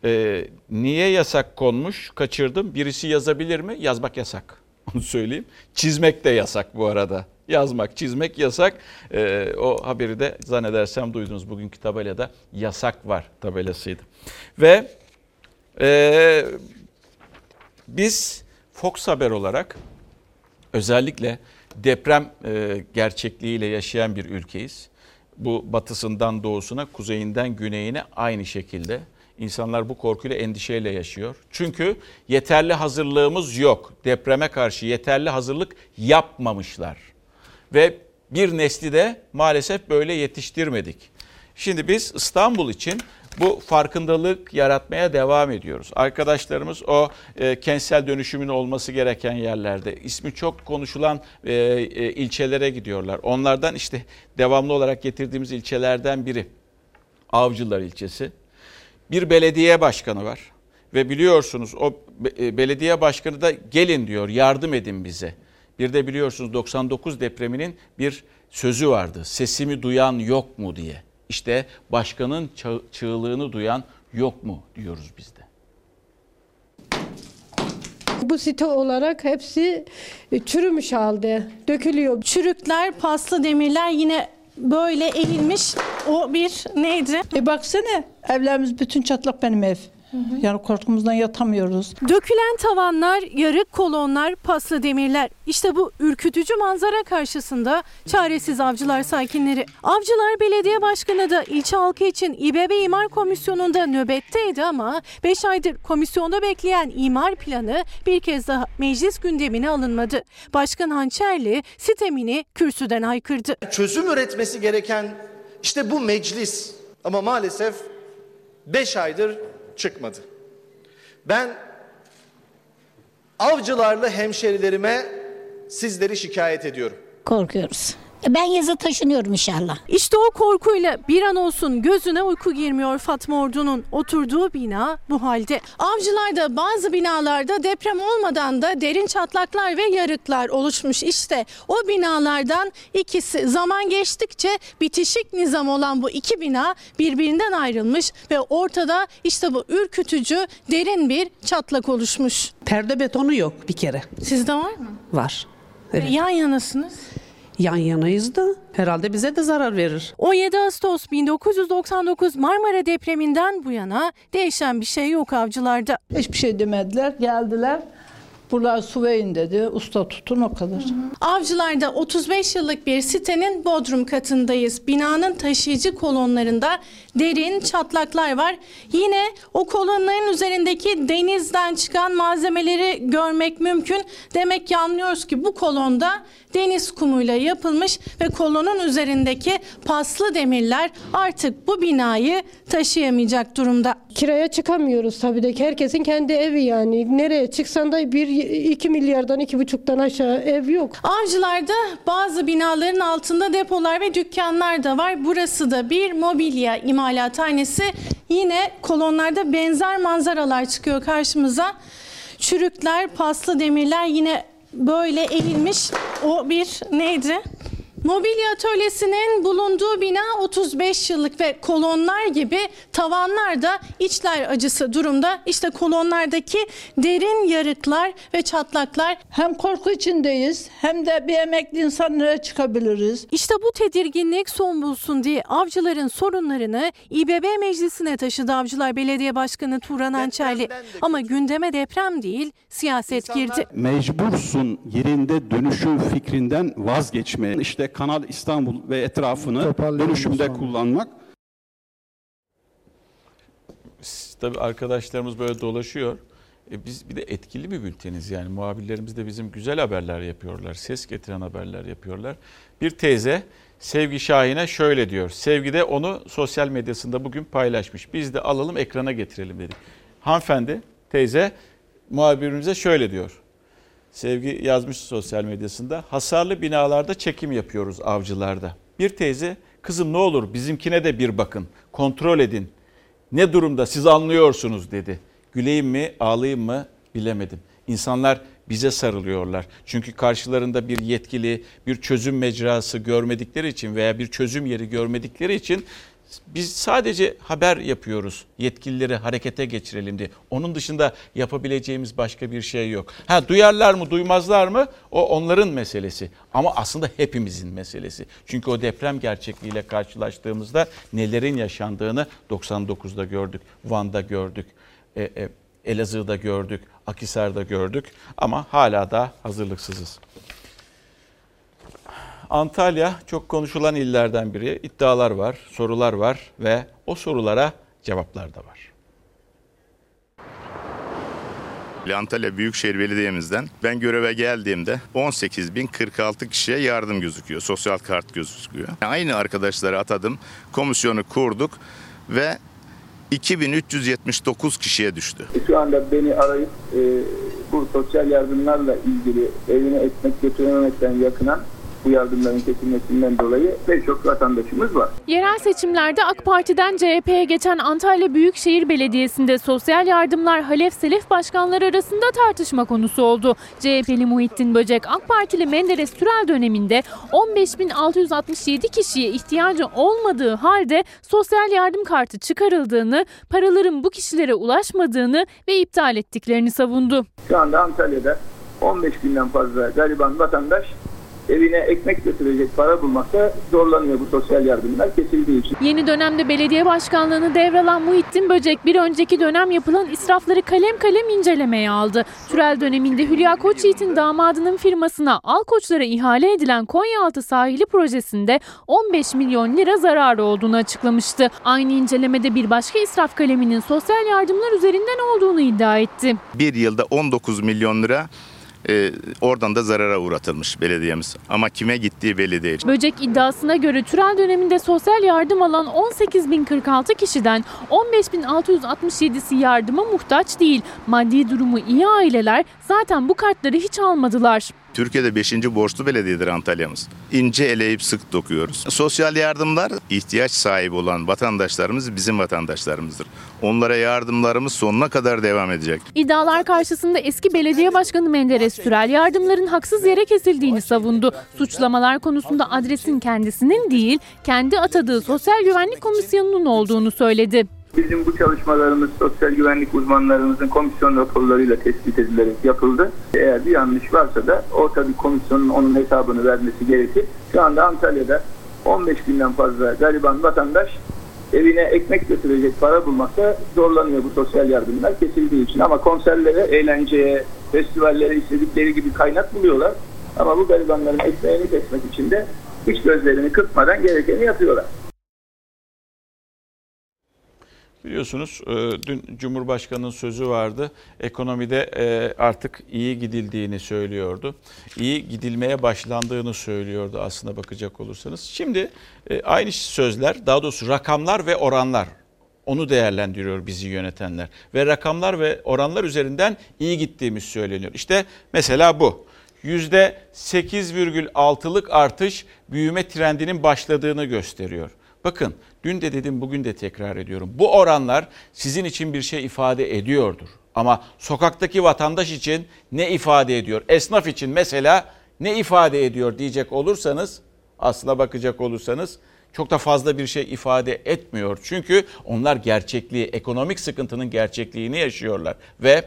Ee, niye yasak konmuş? Kaçırdım. Birisi yazabilir mi? Yazmak yasak. Onu söyleyeyim. Çizmek de yasak bu arada yazmak, çizmek yasak. Ee, o haberi de zannedersem duydunuz. Bugünkü tabelada yasak var tabelasıydı. Ve e, biz Fox Haber olarak özellikle deprem e, gerçekliğiyle yaşayan bir ülkeyiz. Bu batısından doğusuna, kuzeyinden güneyine aynı şekilde İnsanlar bu korkuyla, endişeyle yaşıyor. Çünkü yeterli hazırlığımız yok. Depreme karşı yeterli hazırlık yapmamışlar ve bir nesli de maalesef böyle yetiştirmedik. Şimdi biz İstanbul için bu farkındalık yaratmaya devam ediyoruz. Arkadaşlarımız o e, kentsel dönüşümün olması gereken yerlerde ismi çok konuşulan e, e, ilçelere gidiyorlar. Onlardan işte devamlı olarak getirdiğimiz ilçelerden biri Avcılar ilçesi. Bir belediye başkanı var ve biliyorsunuz o e, belediye başkanı da gelin diyor yardım edin bize. Bir de biliyorsunuz 99 depreminin bir sözü vardı. Sesimi duyan yok mu diye. İşte başkanın çığlığını duyan yok mu diyoruz biz de. Bu site olarak hepsi e, çürümüş halde, dökülüyor. Çürükler, paslı demirler yine böyle eğilmiş. O bir neydi? E baksana evlerimiz bütün çatlak benim ev. Yani korkumuzdan yatamıyoruz. Dökülen tavanlar, yarık kolonlar, paslı demirler. İşte bu ürkütücü manzara karşısında çaresiz avcılar sakinleri. Avcılar Belediye Başkanı da ilçe halkı için İBB İmar Komisyonu'nda nöbetteydi ama 5 aydır komisyonda bekleyen imar planı bir kez daha meclis gündemine alınmadı. Başkan Hançerli sitemini kürsüden haykırdı. Çözüm üretmesi gereken işte bu meclis ama maalesef 5 aydır çıkmadı. Ben avcılarla hemşerilerime sizleri şikayet ediyorum. Korkuyoruz. Ben yazı taşınıyorum inşallah. İşte o korkuyla bir an olsun gözüne uyku girmiyor Fatma Ordu'nun. Oturduğu bina bu halde. Avcılarda bazı binalarda deprem olmadan da derin çatlaklar ve yarıklar oluşmuş. İşte o binalardan ikisi zaman geçtikçe bitişik nizam olan bu iki bina birbirinden ayrılmış ve ortada işte bu ürkütücü derin bir çatlak oluşmuş. Perde betonu yok bir kere. Sizde var mı? Var. Yan yanasınız. Yan yanayız da herhalde bize de zarar verir. 17 Ağustos 1999 Marmara depreminden bu yana değişen bir şey yok avcılarda. Hiçbir şey demediler. Geldiler. Buralar Suvey'in dedi. Usta tutun o kadar. Avcılar'da 35 yıllık bir sitenin bodrum katındayız. Binanın taşıyıcı kolonlarında derin çatlaklar var. Yine o kolonların üzerindeki denizden çıkan malzemeleri görmek mümkün. Demek ki anlıyoruz ki bu kolonda deniz kumuyla yapılmış ve kolonun üzerindeki paslı demirler artık bu binayı taşıyamayacak durumda. Kiraya çıkamıyoruz tabii de ki herkesin kendi evi yani. Nereye çıksan da bir iki milyardan iki buçuktan aşağı ev yok. Avcılarda bazı binaların altında depolar ve dükkanlar da var. Burası da bir mobilya imalathanesi. Yine kolonlarda benzer manzaralar çıkıyor karşımıza. Çürükler, paslı demirler yine böyle eğilmiş. O bir neydi? Mobilya atölyesinin bulunduğu bina 35 yıllık ve kolonlar gibi tavanlar da içler acısı durumda. İşte kolonlardaki derin yarıklar ve çatlaklar. Hem korku içindeyiz hem de bir emekli insanlara çıkabiliriz. İşte bu tedirginlik son bulsun diye avcıların sorunlarını İBB meclisine taşıdı Avcılar Belediye Başkanı Turan Ançerli. Ama gündeme deprem değil siyaset girdi. Mecbursun yerinde dönüşüm fikrinden vazgeçmeye. İşte Kanal İstanbul ve etrafını dönüşümde kullanmak. Tabii arkadaşlarımız böyle dolaşıyor. E biz bir de etkili bir bülteniz yani muhabirlerimiz de bizim güzel haberler yapıyorlar. Ses getiren haberler yapıyorlar. Bir teyze Sevgi Şahin'e şöyle diyor. Sevgi de onu sosyal medyasında bugün paylaşmış. Biz de alalım ekrana getirelim dedik. Hanımefendi teyze muhabirimize şöyle diyor. Sevgi yazmış sosyal medyasında. Hasarlı binalarda çekim yapıyoruz avcılarda. Bir teyze kızım ne olur bizimkine de bir bakın. Kontrol edin. Ne durumda siz anlıyorsunuz dedi. Güleyim mi ağlayayım mı bilemedim. İnsanlar bize sarılıyorlar. Çünkü karşılarında bir yetkili, bir çözüm mecrası görmedikleri için veya bir çözüm yeri görmedikleri için biz sadece haber yapıyoruz. Yetkilileri harekete geçirelim diye. Onun dışında yapabileceğimiz başka bir şey yok. Ha duyarlar mı, duymazlar mı? O onların meselesi. Ama aslında hepimizin meselesi. Çünkü o deprem gerçekliğiyle karşılaştığımızda nelerin yaşandığını 99'da gördük, Van'da gördük, e, e, Elazığ'da gördük, Akhisar'da gördük ama hala da hazırlıksızız. Antalya çok konuşulan illerden biri. İddialar var, sorular var ve o sorulara cevaplar da var. Antalya Büyükşehir Belediye'mizden ben göreve geldiğimde 18.046 kişiye yardım gözüküyor. Sosyal kart gözüküyor. Aynı arkadaşları atadım. Komisyonu kurduk ve 2379 kişiye düştü. Şu anda beni arayıp e, bu sosyal yardımlarla ilgili evine ekmek götürememekten yakınan bu yardımların kesilmesinden dolayı pek çok vatandaşımız var. Yerel seçimlerde AK Parti'den CHP'ye geçen Antalya Büyükşehir Belediyesi'nde sosyal yardımlar Halef Selef başkanları arasında tartışma konusu oldu. CHP'li Muhittin Böcek AK Partili Menderes Türel döneminde 15.667 kişiye ihtiyacı olmadığı halde sosyal yardım kartı çıkarıldığını, paraların bu kişilere ulaşmadığını ve iptal ettiklerini savundu. Şu anda Antalya'da 15 binden fazla gariban vatandaş evine ekmek götürecek para bulmakta zorlanıyor bu sosyal yardımlar kesildiği için. Yeni dönemde belediye başkanlığını devralan Muhittin Böcek bir önceki dönem yapılan israfları kalem kalem incelemeye aldı. Türel döneminde Hülya Koçyiğit'in damadının firmasına Al Koçlara ihale edilen Konyaaltı sahili projesinde 15 milyon lira zararı olduğunu açıklamıştı. Aynı incelemede bir başka israf kaleminin sosyal yardımlar üzerinden olduğunu iddia etti. Bir yılda 19 milyon lira e, oradan da zarara uğratılmış belediyemiz. Ama kime gittiği belli değil. Böcek iddiasına göre Türel döneminde sosyal yardım alan 18.046 kişiden 15.667'si yardıma muhtaç değil. Maddi durumu iyi aileler zaten bu kartları hiç almadılar. Türkiye'de 5. borçlu belediyedir Antalya'mız. İnce eleyip sık dokuyoruz. Sosyal yardımlar ihtiyaç sahibi olan vatandaşlarımız bizim vatandaşlarımızdır. Onlara yardımlarımız sonuna kadar devam edecek. İddialar karşısında eski belediye başkanı Menderes Sürel yardımların haksız yere kesildiğini savundu. Suçlamalar konusunda adresin kendisinin değil, kendi atadığı Sosyal Güvenlik Komisyonu'nun olduğunu söyledi. Bizim bu çalışmalarımız sosyal güvenlik uzmanlarımızın komisyon raporlarıyla tespit edilerek yapıldı. Eğer bir yanlış varsa da o tabii komisyonun onun hesabını vermesi gerekir. Şu anda Antalya'da 15 binden fazla gariban vatandaş evine ekmek götürecek para bulmakta zorlanıyor bu sosyal yardımlar kesildiği için. Ama konserlere, eğlenceye, festivallere istedikleri gibi kaynak buluyorlar. Ama bu garibanların ekmeğini kesmek için de hiç gözlerini kırpmadan gerekeni yapıyorlar. Biliyorsunuz e, dün Cumhurbaşkanı'nın sözü vardı. Ekonomide e, artık iyi gidildiğini söylüyordu. İyi gidilmeye başlandığını söylüyordu aslında bakacak olursanız. Şimdi e, aynı sözler daha doğrusu rakamlar ve oranlar onu değerlendiriyor bizi yönetenler. Ve rakamlar ve oranlar üzerinden iyi gittiğimiz söyleniyor. İşte mesela bu. %8,6'lık artış büyüme trendinin başladığını gösteriyor. Bakın dün de dedim bugün de tekrar ediyorum. Bu oranlar sizin için bir şey ifade ediyordur. Ama sokaktaki vatandaş için ne ifade ediyor? Esnaf için mesela ne ifade ediyor diyecek olursanız aslına bakacak olursanız çok da fazla bir şey ifade etmiyor. Çünkü onlar gerçekliği, ekonomik sıkıntının gerçekliğini yaşıyorlar ve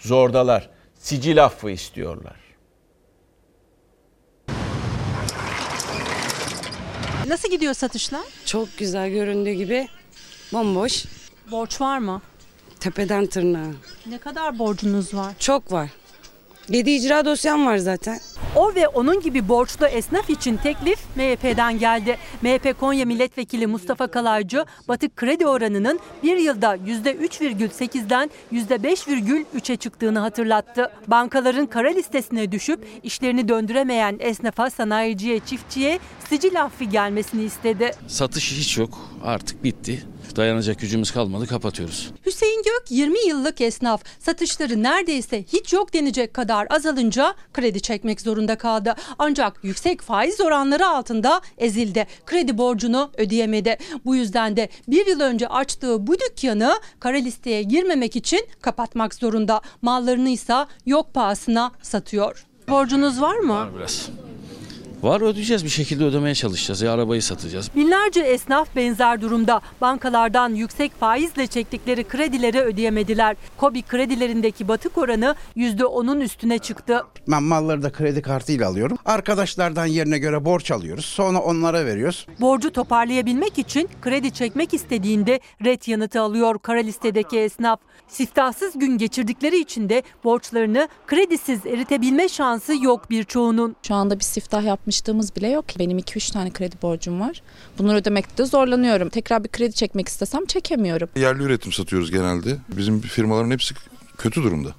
zordalar. Sicil affı istiyorlar. Nasıl gidiyor satışlar? Çok güzel göründüğü gibi bomboş. Borç var mı? Tepeden tırnağa. Ne kadar borcunuz var? Çok var. 7 icra dosyam var zaten. O ve onun gibi borçlu esnaf için teklif MHP'den geldi. MHP Konya Milletvekili Mustafa Kalaycı, batık kredi oranının bir yılda %3,8'den %5,3'e çıktığını hatırlattı. Bankaların kara listesine düşüp işlerini döndüremeyen esnafa, sanayiciye, çiftçiye sicil affı gelmesini istedi. Satış hiç yok. Artık bitti. Dayanacak gücümüz kalmadı. Kapatıyoruz. Hüseyin Gök 20 yıllık esnaf. Satışları neredeyse hiç yok denecek kadar azalınca kredi çekmek zorunda kaldı. Ancak yüksek faiz oranları altında ezildi. Kredi borcunu ödeyemedi. Bu yüzden de bir yıl önce açtığı bu dükkanı kara listeye girmemek için kapatmak zorunda. Mallarını ise yok pahasına satıyor. Borcunuz var mı? Var biraz. Var ödeyeceğiz bir şekilde ödemeye çalışacağız. Ya arabayı satacağız. Binlerce esnaf benzer durumda. Bankalardan yüksek faizle çektikleri kredileri ödeyemediler. Kobi kredilerindeki batık oranı %10'un üstüne çıktı. Ben malları da kredi kartıyla alıyorum. Arkadaşlardan yerine göre borç alıyoruz. Sonra onlara veriyoruz. Borcu toparlayabilmek için kredi çekmek istediğinde red yanıtı alıyor kara listedeki esnaf. Siftahsız gün geçirdikleri için de borçlarını kredisiz eritebilme şansı yok birçoğunun. Şu anda bir siftah yapmışlığımız bile yok. Benim 2-3 tane kredi borcum var. Bunları ödemekte zorlanıyorum. Tekrar bir kredi çekmek istesem çekemiyorum. Yerli üretim satıyoruz genelde. Bizim firmaların hepsi kötü durumda.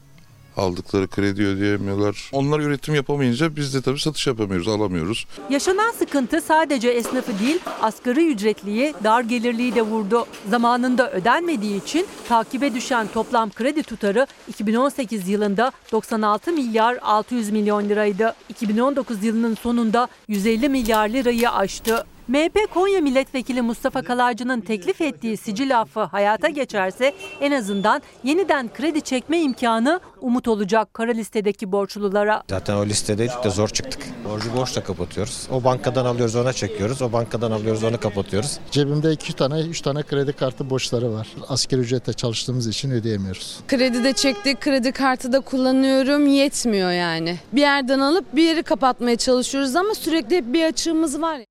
Aldıkları kredi ödeyemiyorlar. Onlar üretim yapamayınca biz de tabii satış yapamıyoruz, alamıyoruz. Yaşanan sıkıntı sadece esnafı değil, asgari ücretliyi, dar gelirliyi de vurdu. Zamanında ödenmediği için takibe düşen toplam kredi tutarı 2018 yılında 96 milyar 600 milyon liraydı. 2019 yılının sonunda 150 milyar lirayı aştı. MHP Konya Milletvekili Mustafa Kalaycı'nın teklif ettiği sicil affı hayata geçerse en azından yeniden kredi çekme imkanı umut olacak kara listedeki borçlulara. Zaten o listedeydik de zor çıktık. Borcu borçla kapatıyoruz. O bankadan alıyoruz ona çekiyoruz. O bankadan alıyoruz onu kapatıyoruz. Cebimde iki tane, üç tane kredi kartı borçları var. Asgari ücretle çalıştığımız için ödeyemiyoruz. Kredi de çektik, kredi kartı da kullanıyorum. Yetmiyor yani. Bir yerden alıp bir yeri kapatmaya çalışıyoruz ama sürekli hep bir açığımız var.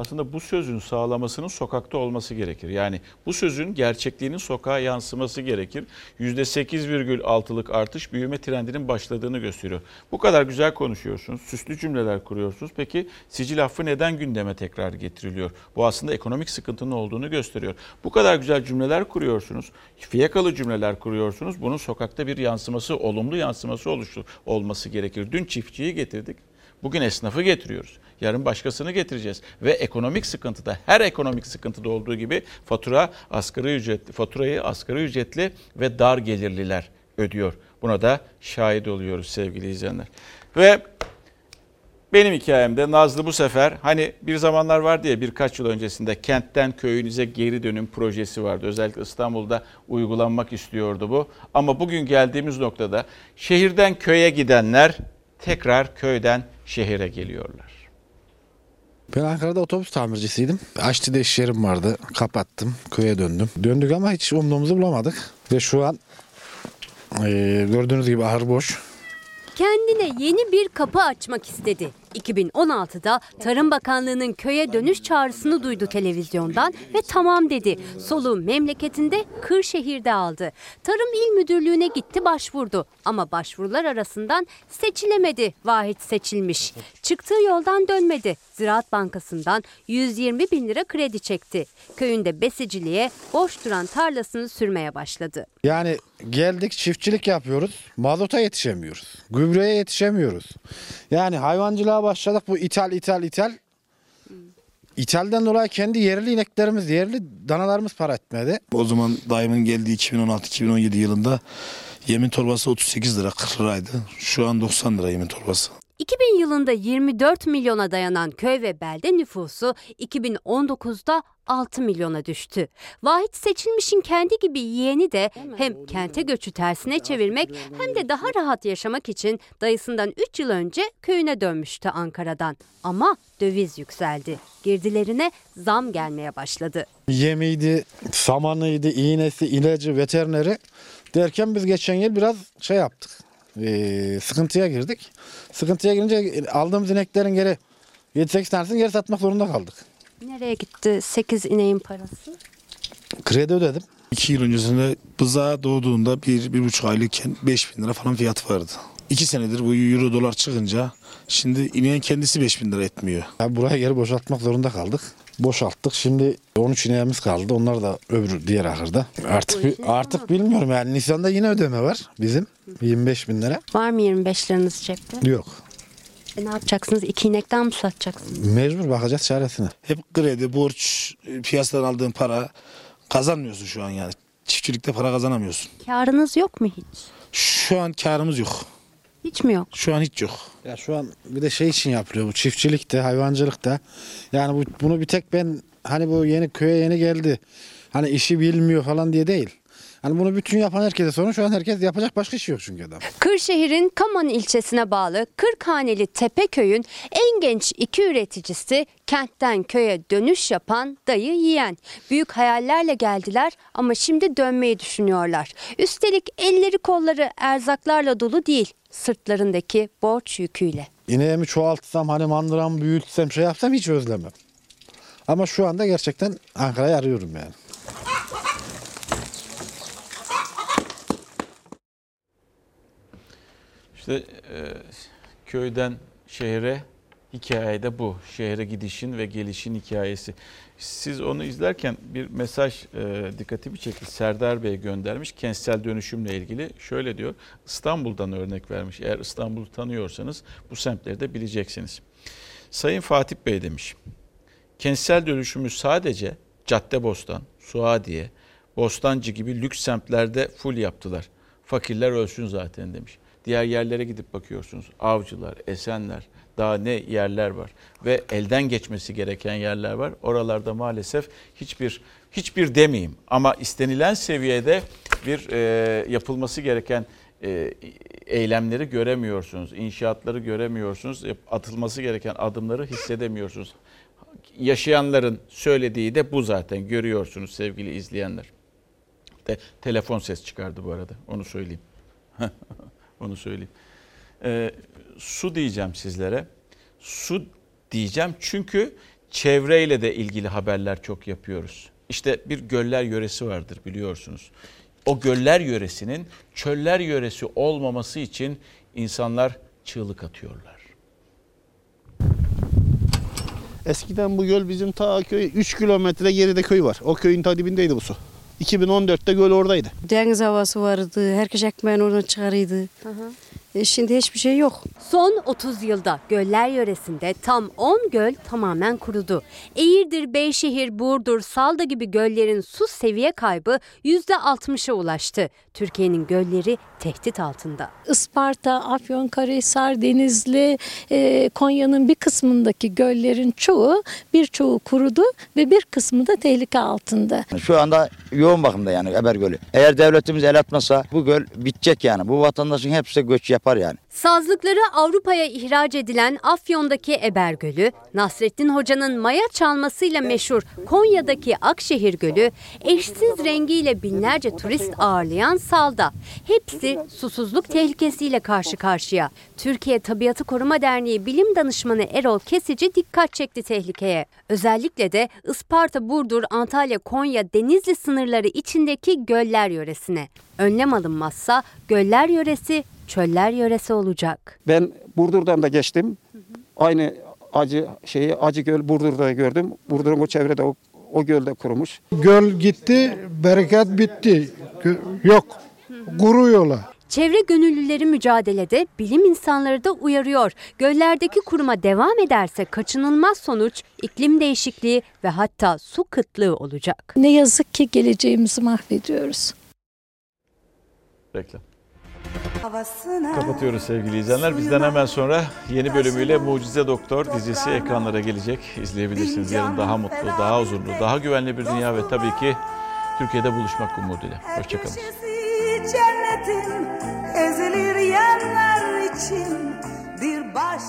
Aslında bu sözün sağlamasının sokakta olması gerekir. Yani bu sözün gerçekliğinin sokağa yansıması gerekir. %8,6'lık artış büyüme trendinin başladığını gösteriyor. Bu kadar güzel konuşuyorsunuz, süslü cümleler kuruyorsunuz. Peki sicil affı neden gündeme tekrar getiriliyor? Bu aslında ekonomik sıkıntının olduğunu gösteriyor. Bu kadar güzel cümleler kuruyorsunuz, fiyakalı cümleler kuruyorsunuz. Bunun sokakta bir yansıması, olumlu yansıması oluştu, olması gerekir. Dün çiftçiyi getirdik. Bugün esnafı getiriyoruz. Yarın başkasını getireceğiz. Ve ekonomik sıkıntıda her ekonomik sıkıntıda olduğu gibi fatura asgari ücretli, faturayı asgari ücretli ve dar gelirliler ödüyor. Buna da şahit oluyoruz sevgili izleyenler. Ve benim hikayemde Nazlı bu sefer hani bir zamanlar vardı ya birkaç yıl öncesinde kentten köyünüze geri dönüm projesi vardı. Özellikle İstanbul'da uygulanmak istiyordu bu. Ama bugün geldiğimiz noktada şehirden köye gidenler tekrar köyden şehire geliyorlar. Ben Ankara'da otobüs tamircisiydim. Açtı'da iş yerim vardı. Kapattım. Köye döndüm. Döndük ama hiç umduğumuzu bulamadık. Ve şu an eee, gördüğünüz gibi ahır boş. Kendine yeni bir kapı açmak istedi. 2016'da Tarım Bakanlığı'nın köye dönüş çağrısını duydu televizyondan ve tamam dedi. Soluğu memleketinde Kırşehir'de aldı. Tarım İl Müdürlüğü'ne gitti başvurdu. Ama başvurular arasından seçilemedi. Vahit seçilmiş. Çıktığı yoldan dönmedi. Ziraat Bankası'ndan 120 bin lira kredi çekti. Köyünde besiciliğe boş duran tarlasını sürmeye başladı. Yani geldik çiftçilik yapıyoruz. Mazota yetişemiyoruz. Gübreye yetişemiyoruz. Yani hayvancılığa başladık bu ithal ithal ithal. İthalden dolayı kendi yerli ineklerimiz, yerli danalarımız para etmedi. O zaman daimin geldiği 2016-2017 yılında yemin torbası 38 lira 40 liraydı. Şu an 90 lira yemin torbası. 2000 yılında 24 milyona dayanan köy ve belde nüfusu 2019'da 6 milyona düştü. Vahit Seçilmiş'in kendi gibi yeğeni de hem kente göçü tersine çevirmek hem de daha rahat yaşamak için dayısından 3 yıl önce köyüne dönmüştü Ankara'dan. Ama döviz yükseldi. Girdilerine zam gelmeye başladı. Yemiydi, samanıydı, iğnesi, ilacı, veterineri derken biz geçen yıl biraz şey yaptık. Ee, sıkıntıya girdik. Sıkıntıya girince aldığımız ineklerin geri 7-8 tanesini geri satmak zorunda kaldık. Nereye gitti 8 ineğin parası? Kredi ödedim. İki yıl öncesinde bıza doğduğunda bir, bir buçuk aylıkken 5 bin lira falan fiyat vardı. İki senedir bu euro dolar çıkınca şimdi ineğin kendisi 5 bin lira etmiyor. Ya buraya geri boşaltmak zorunda kaldık. Boşalttık. Şimdi 13 ineğimiz kaldı. Onlar da öbür diğer ahırda. Artık bi- artık bilmiyorum yani Nisan'da yine ödeme var bizim 25 bin lira. Var mı 25 liranız cepte? Yok. E ne yapacaksınız? İki inekten mi satacaksınız? Mecbur bakacağız çaresine. Hep kredi, borç, e, piyasadan aldığın para kazanmıyorsun şu an yani. Çiftçilikte para kazanamıyorsun. Karınız yok mu hiç? Şu an karımız yok. Hiç mi yok? Şu an hiç yok. Ya şu an bir de şey için yapılıyor bu çiftçilikte, hayvancılıkta. Yani bu, bunu bir tek ben hani bu yeni köye yeni geldi. Hani işi bilmiyor falan diye değil. Hani bunu bütün yapan herkese sorun. Şu an herkes yapacak başka iş yok çünkü adam. Kırşehir'in Kaman ilçesine bağlı Kırkhaneli Tepeköy'ün en genç iki üreticisi kentten köye dönüş yapan dayı yiyen. Büyük hayallerle geldiler ama şimdi dönmeyi düşünüyorlar. Üstelik elleri kolları erzaklarla dolu değil, sırtlarındaki borç yüküyle. İneğimi çoğaltsam hani mandıramı büyütsem şey yapsam hiç özlemem. Ama şu anda gerçekten Ankara'yı arıyorum yani. İşte e, köyden şehre hikaye de bu. Şehre gidişin ve gelişin hikayesi. Siz onu izlerken bir mesaj e, dikkatimi çekti. Serdar Bey göndermiş kentsel dönüşümle ilgili. Şöyle diyor. İstanbul'dan örnek vermiş. Eğer İstanbul'u tanıyorsanız bu semtleri de bileceksiniz. Sayın Fatih Bey demiş. Kentsel dönüşümü sadece Caddebostan, Suadiye, Bostancı gibi lüks semtlerde full yaptılar. Fakirler ölsün zaten demiş. Diğer yerlere gidip bakıyorsunuz. Avcılar, Esenler, daha ne yerler var ve elden geçmesi gereken yerler var. Oralarda maalesef hiçbir hiçbir demeyeyim ama istenilen seviyede bir e, yapılması gereken e, eylemleri göremiyorsunuz. İnşaatları göremiyorsunuz. Atılması gereken adımları hissedemiyorsunuz. Yaşayanların söylediği de bu zaten görüyorsunuz sevgili izleyenler. De, telefon ses çıkardı bu arada onu söyleyeyim. onu söyleyeyim. Ee, su diyeceğim sizlere. Su diyeceğim çünkü çevreyle de ilgili haberler çok yapıyoruz. İşte bir göller yöresi vardır biliyorsunuz. O göller yöresinin çöller yöresi olmaması için insanlar çığlık atıyorlar. Eskiden bu göl bizim ta köy 3 kilometre geride köy var. O köyün ta dibindeydi bu su. 2014'te göl oradaydı. Deniz havası vardı. Herkes ekmeğini oradan çıkarıydı. E, şimdi hiçbir şey yok. Son 30 yılda göller yöresinde tam 10 göl tamamen kurudu. Eğirdir, Beyşehir, Burdur, Salda gibi göllerin su seviye kaybı %60'a ulaştı. Türkiye'nin gölleri tehdit altında. Isparta, Afyonkarahisar, Denizli, e, Konya'nın bir kısmındaki göllerin çoğu birçoğu kurudu ve bir kısmı da tehlike altında. Şu anda yoğun bakımda yani Eber Gölü. Eğer devletimiz el atmasa bu göl bitecek yani. Bu vatandaşın hepsi göç yapar yani. Sazlıkları Avrupa'ya ihraç edilen Afyon'daki Eber Gölü, Nasrettin Hoca'nın maya çalmasıyla meşhur Konya'daki Akşehir Gölü, eşsiz rengiyle binlerce turist ağırlayan Salda. Hepsi susuzluk tehlikesiyle karşı karşıya. Türkiye Tabiatı Koruma Derneği Bilim Danışmanı Erol Kesici dikkat çekti tehlikeye. Özellikle de Isparta, Burdur, Antalya, Konya, Denizli sınırları içindeki göller yöresine. Önlem alınmazsa göller yöresi çöller yöresi olacak. Ben Burdur'dan da geçtim. Aynı acı şeyi Acı Göl Burdur'da gördüm. Burdur'un o çevrede o, o gölde kurumuş. Göl gitti, bereket bitti. Yok, kuruyorlar. Çevre gönüllüleri mücadelede bilim insanları da uyarıyor. Göllerdeki kuruma devam ederse kaçınılmaz sonuç iklim değişikliği ve hatta su kıtlığı olacak. Ne yazık ki geleceğimizi mahvediyoruz. Reklam. Kapatıyoruz sevgili izleyenler. Bizden hemen sonra yeni bölümüyle Mucize Doktor dizisi ekranlara gelecek. İzleyebilirsiniz. Yarın daha mutlu, daha huzurlu, daha güvenli bir dünya ve tabii ki Türkiye'de buluşmak umuduyla. Hoşçakalın. cennetin ezilir yerler için bir baş